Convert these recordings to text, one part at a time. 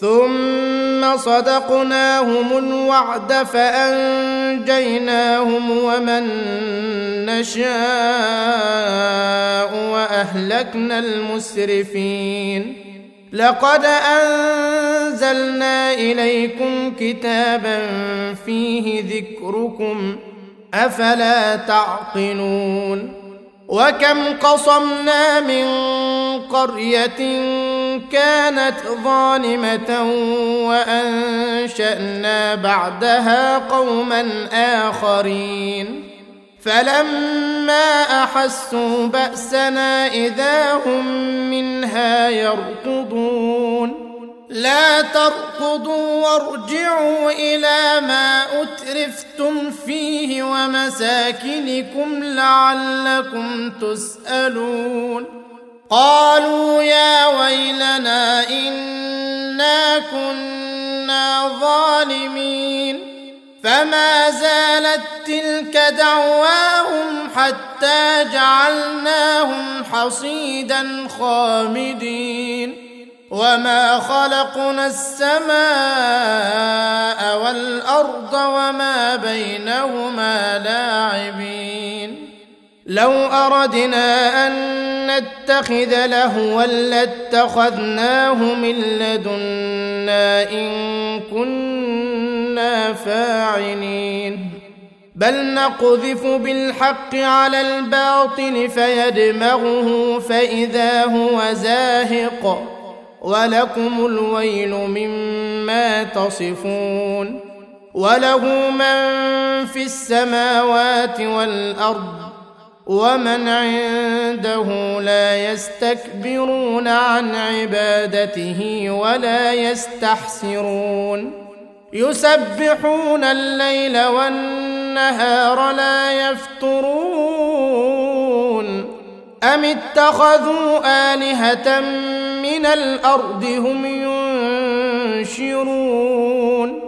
ثم صدقناهم الوعد فأنجيناهم ومن نشاء وأهلكنا المسرفين. لقد أنزلنا إليكم كتابا فيه ذكركم أفلا تعقلون؟ وكم قصمنا من قرية كانت ظالمة وأنشأنا بعدها قوما آخرين. فلما أحسوا بأسنا إذا هم منها يركضون. لا تركضوا وارجعوا إلى ما أترفتم فيه ومساكنكم لعلكم تسألون. قالوا يا ويلنا إنا كنا ظالمين فما زالت تلك دعواهم حتى جعلناهم حصيدا خامدين وما خلقنا السماء والأرض وما بينهما لاعبين لو أردنا أن نتخذ لهوا لاتخذناه من لدنا إن كنا فاعلين. بل نقذف بالحق على الباطل فيدمغه فإذا هو زاهق. ولكم الويل مما تصفون. وله من في السماوات والأرض ومن عنده لا يستكبرون عن عبادته ولا يستحسرون. يسبحون الليل والنهار لا يفترون. أم اتخذوا آلهة من الأرض هم ينشرون؟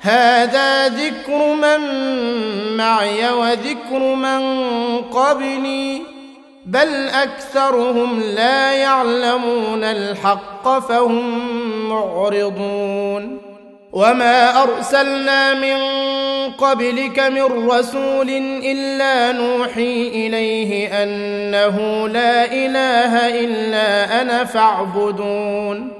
هذا ذكر من معي وذكر من قبلي بل أكثرهم لا يعلمون الحق فهم معرضون. وما أرسلنا من قبلك من رسول إلا نوحي إليه أنه لا إله إلا أنا فاعبدون.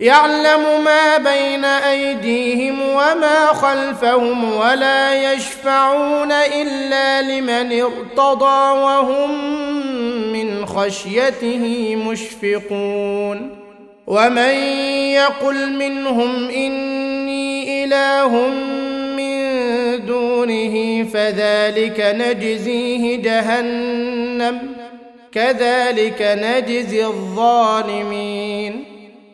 يعلم ما بين أيديهم وما خلفهم ولا يشفعون إلا لمن ارتضى وهم من خشيته مشفقون ومن يقل منهم إني إله من دونه فذلك نجزيه جهنم كذلك نجزي الظالمين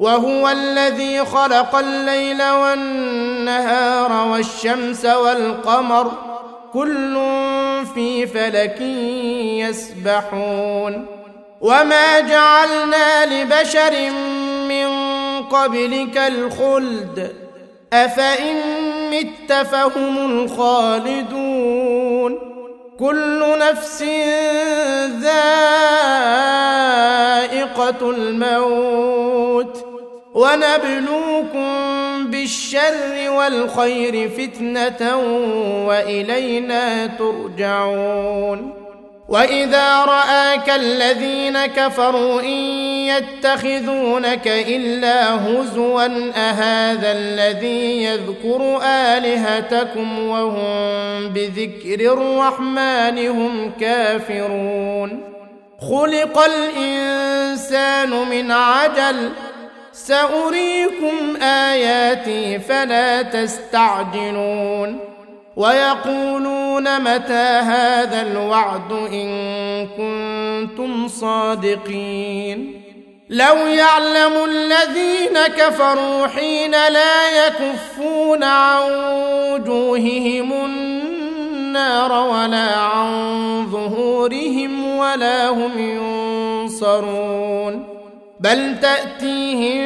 وهو الذي خلق الليل والنهار والشمس والقمر كل في فلك يسبحون. وما جعلنا لبشر من قبلك الخلد أفإن مت فهم الخالدون. كل نفس ذائقة الموت. ونبلوكم بالشر والخير فتنة وإلينا ترجعون. وإذا رآك الذين كفروا إن يتخذونك إلا هزوا أهذا الذي يذكر آلهتكم وهم بذكر الرحمن هم كافرون. خلق الإنسان من عجل سأريكم آياتي فلا تستعجلون ويقولون متى هذا الوعد إن كنتم صادقين لو يعلم الذين كفروا حين لا يكفون عن وجوههم النار ولا عن ظهورهم ولا هم ينصرون بل تأتيهم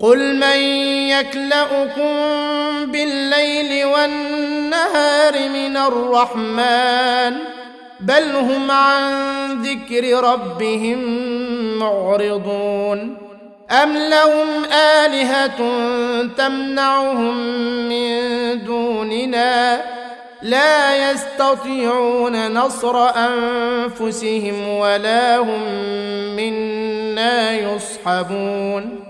قل من يكلاكم بالليل والنهار من الرحمن بل هم عن ذكر ربهم معرضون ام لهم الهه تمنعهم من دوننا لا يستطيعون نصر انفسهم ولا هم منا يصحبون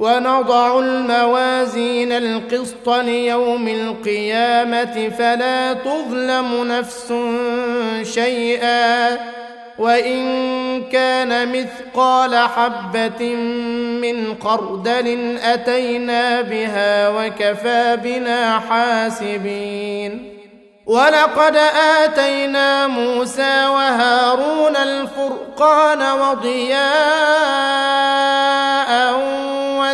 ونضع الموازين القسط ليوم القيامة فلا تظلم نفس شيئا وإن كان مثقال حبة من خردل أتينا بها وكفى بنا حاسبين ولقد آتينا موسى وهارون الفرقان وضياء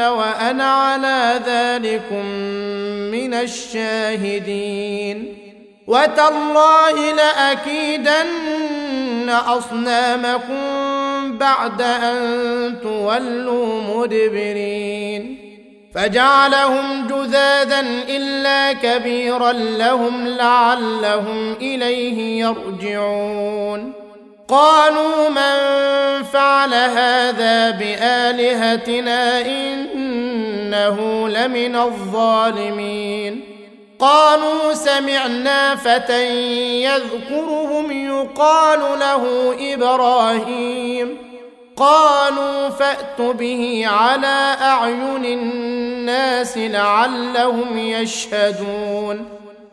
وأنا على ذلكم من الشاهدين. وتالله لأكيدن أصنامكم بعد أن تولوا مدبرين. فجعلهم جذاذا إلا كبيرا لهم لعلهم إليه يرجعون. قالوا من فعل هذا بآلهتنا إنه لمن الظالمين؟ قالوا سمعنا فتى يذكرهم يقال له إبراهيم. قالوا فأت به على أعين الناس لعلهم يشهدون.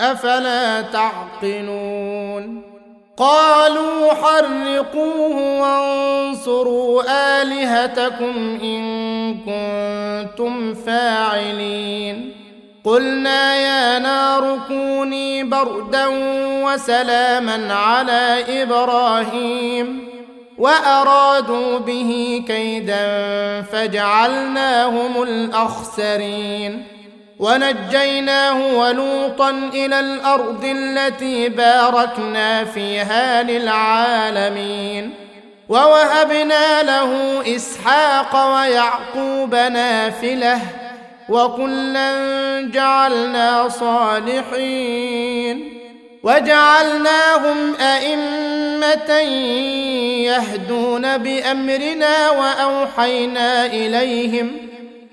أفلا تعقلون؟ قالوا حرقوه وانصروا آلهتكم إن كنتم فاعلين. قلنا يا نار كوني بردا وسلاما على إبراهيم وأرادوا به كيدا فجعلناهم الأخسرين. ونجيناه ولوطا إلى الأرض التي باركنا فيها للعالمين. ووهبنا له إسحاق ويعقوب نافلة وكلا جعلنا صالحين. وجعلناهم أئمة يهدون بأمرنا وأوحينا إليهم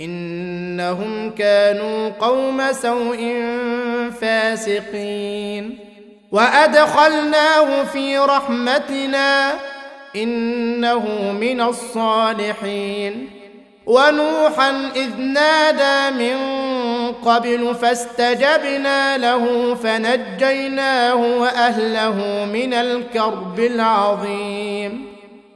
إنهم كانوا قوم سوء فاسقين. وأدخلناه في رحمتنا إنه من الصالحين. ونوحا إذ نادى من قبل فاستجبنا له فنجيناه وأهله من الكرب العظيم.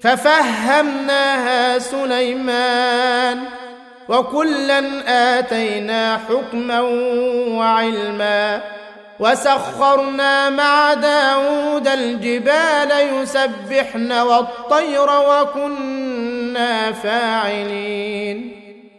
ففهمناها سليمان وكلا آتينا حكما وعلما وسخرنا مع داود الجبال يسبحن والطير وكنا فاعلين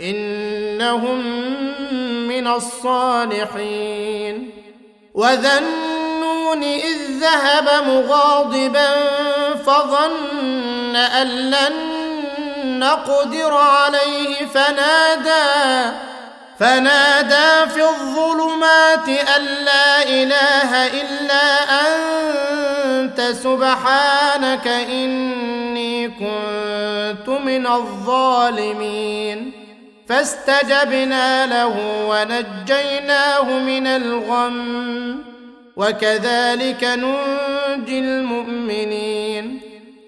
إنهم من الصالحين. وذا النون اذ ذهب مغاضبا فظن ان لن نقدر عليه فنادى فنادى في الظلمات ان لا اله الا انت سبحانك اني كنت من الظالمين. فاستجبنا له ونجيناه من الغم وكذلك ننجي المؤمنين.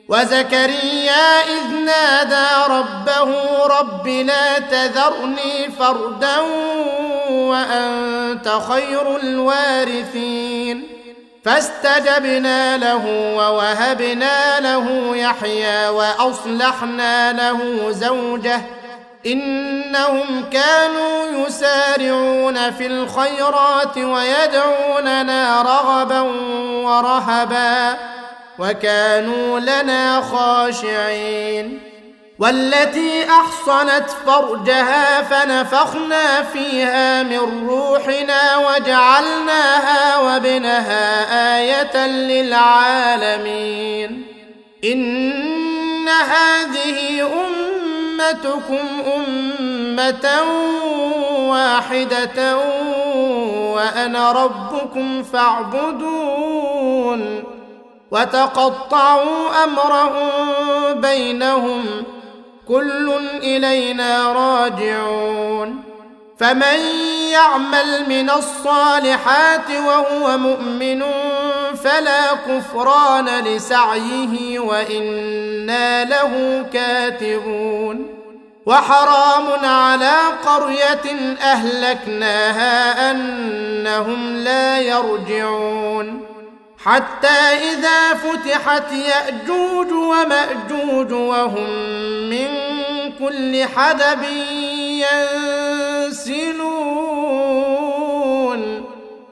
وزكريا إذ نادى ربه رب لا تذرني فردا وأنت خير الوارثين. فاستجبنا له ووهبنا له يحيى وأصلحنا له زوجه إنهم كانوا يسارعون في الخيرات ويدعوننا رغبا ورهبا وكانوا لنا خاشعين. والتي أحصنت فرجها فنفخنا فيها من روحنا وجعلناها وابنها آية للعالمين. إن هذه أمتكم أمة واحدة وأنا ربكم فاعبدون وتقطعوا أمرهم بينهم كل إلينا راجعون فمن يعمل من الصالحات وهو مؤمن فلا كفران لسعيه وإنا له كاتبون وحرام على قرية أهلكناها أنهم لا يرجعون. حتى إذا فتحت يأجوج ومأجوج وهم من كل حدب ينسلون.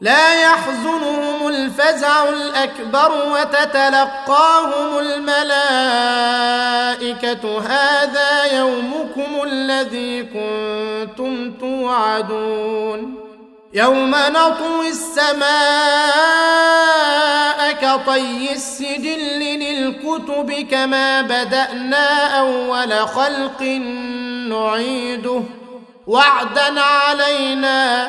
لا يحزنهم الفزع الأكبر وتتلقاهم الملائكة. هذا يومكم الذي كنتم توعدون. يوم نطوي السماء كطي السجل للكتب كما بدأنا أول خلق نعيده. وعدا علينا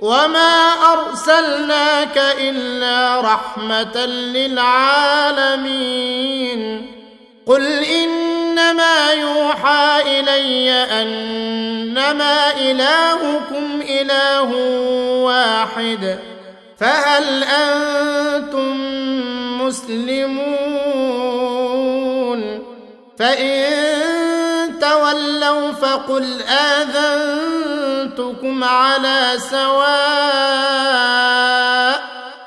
وما ارسلناك الا رحمه للعالمين قل انما يوحى الي انما الهكم اله واحد فهل أنتم مسلمون فان تولوا فقل اذنتكم على سواء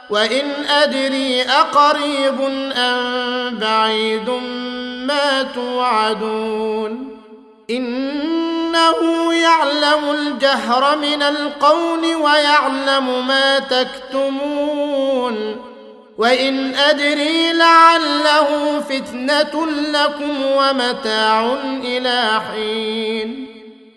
وإن أدري أقريب أم بعيد ما توعدون. إنه يعلم الجهر من القول ويعلم ما تكتمون. وإن أدري لعله فتنة لكم ومتاع إلى حين.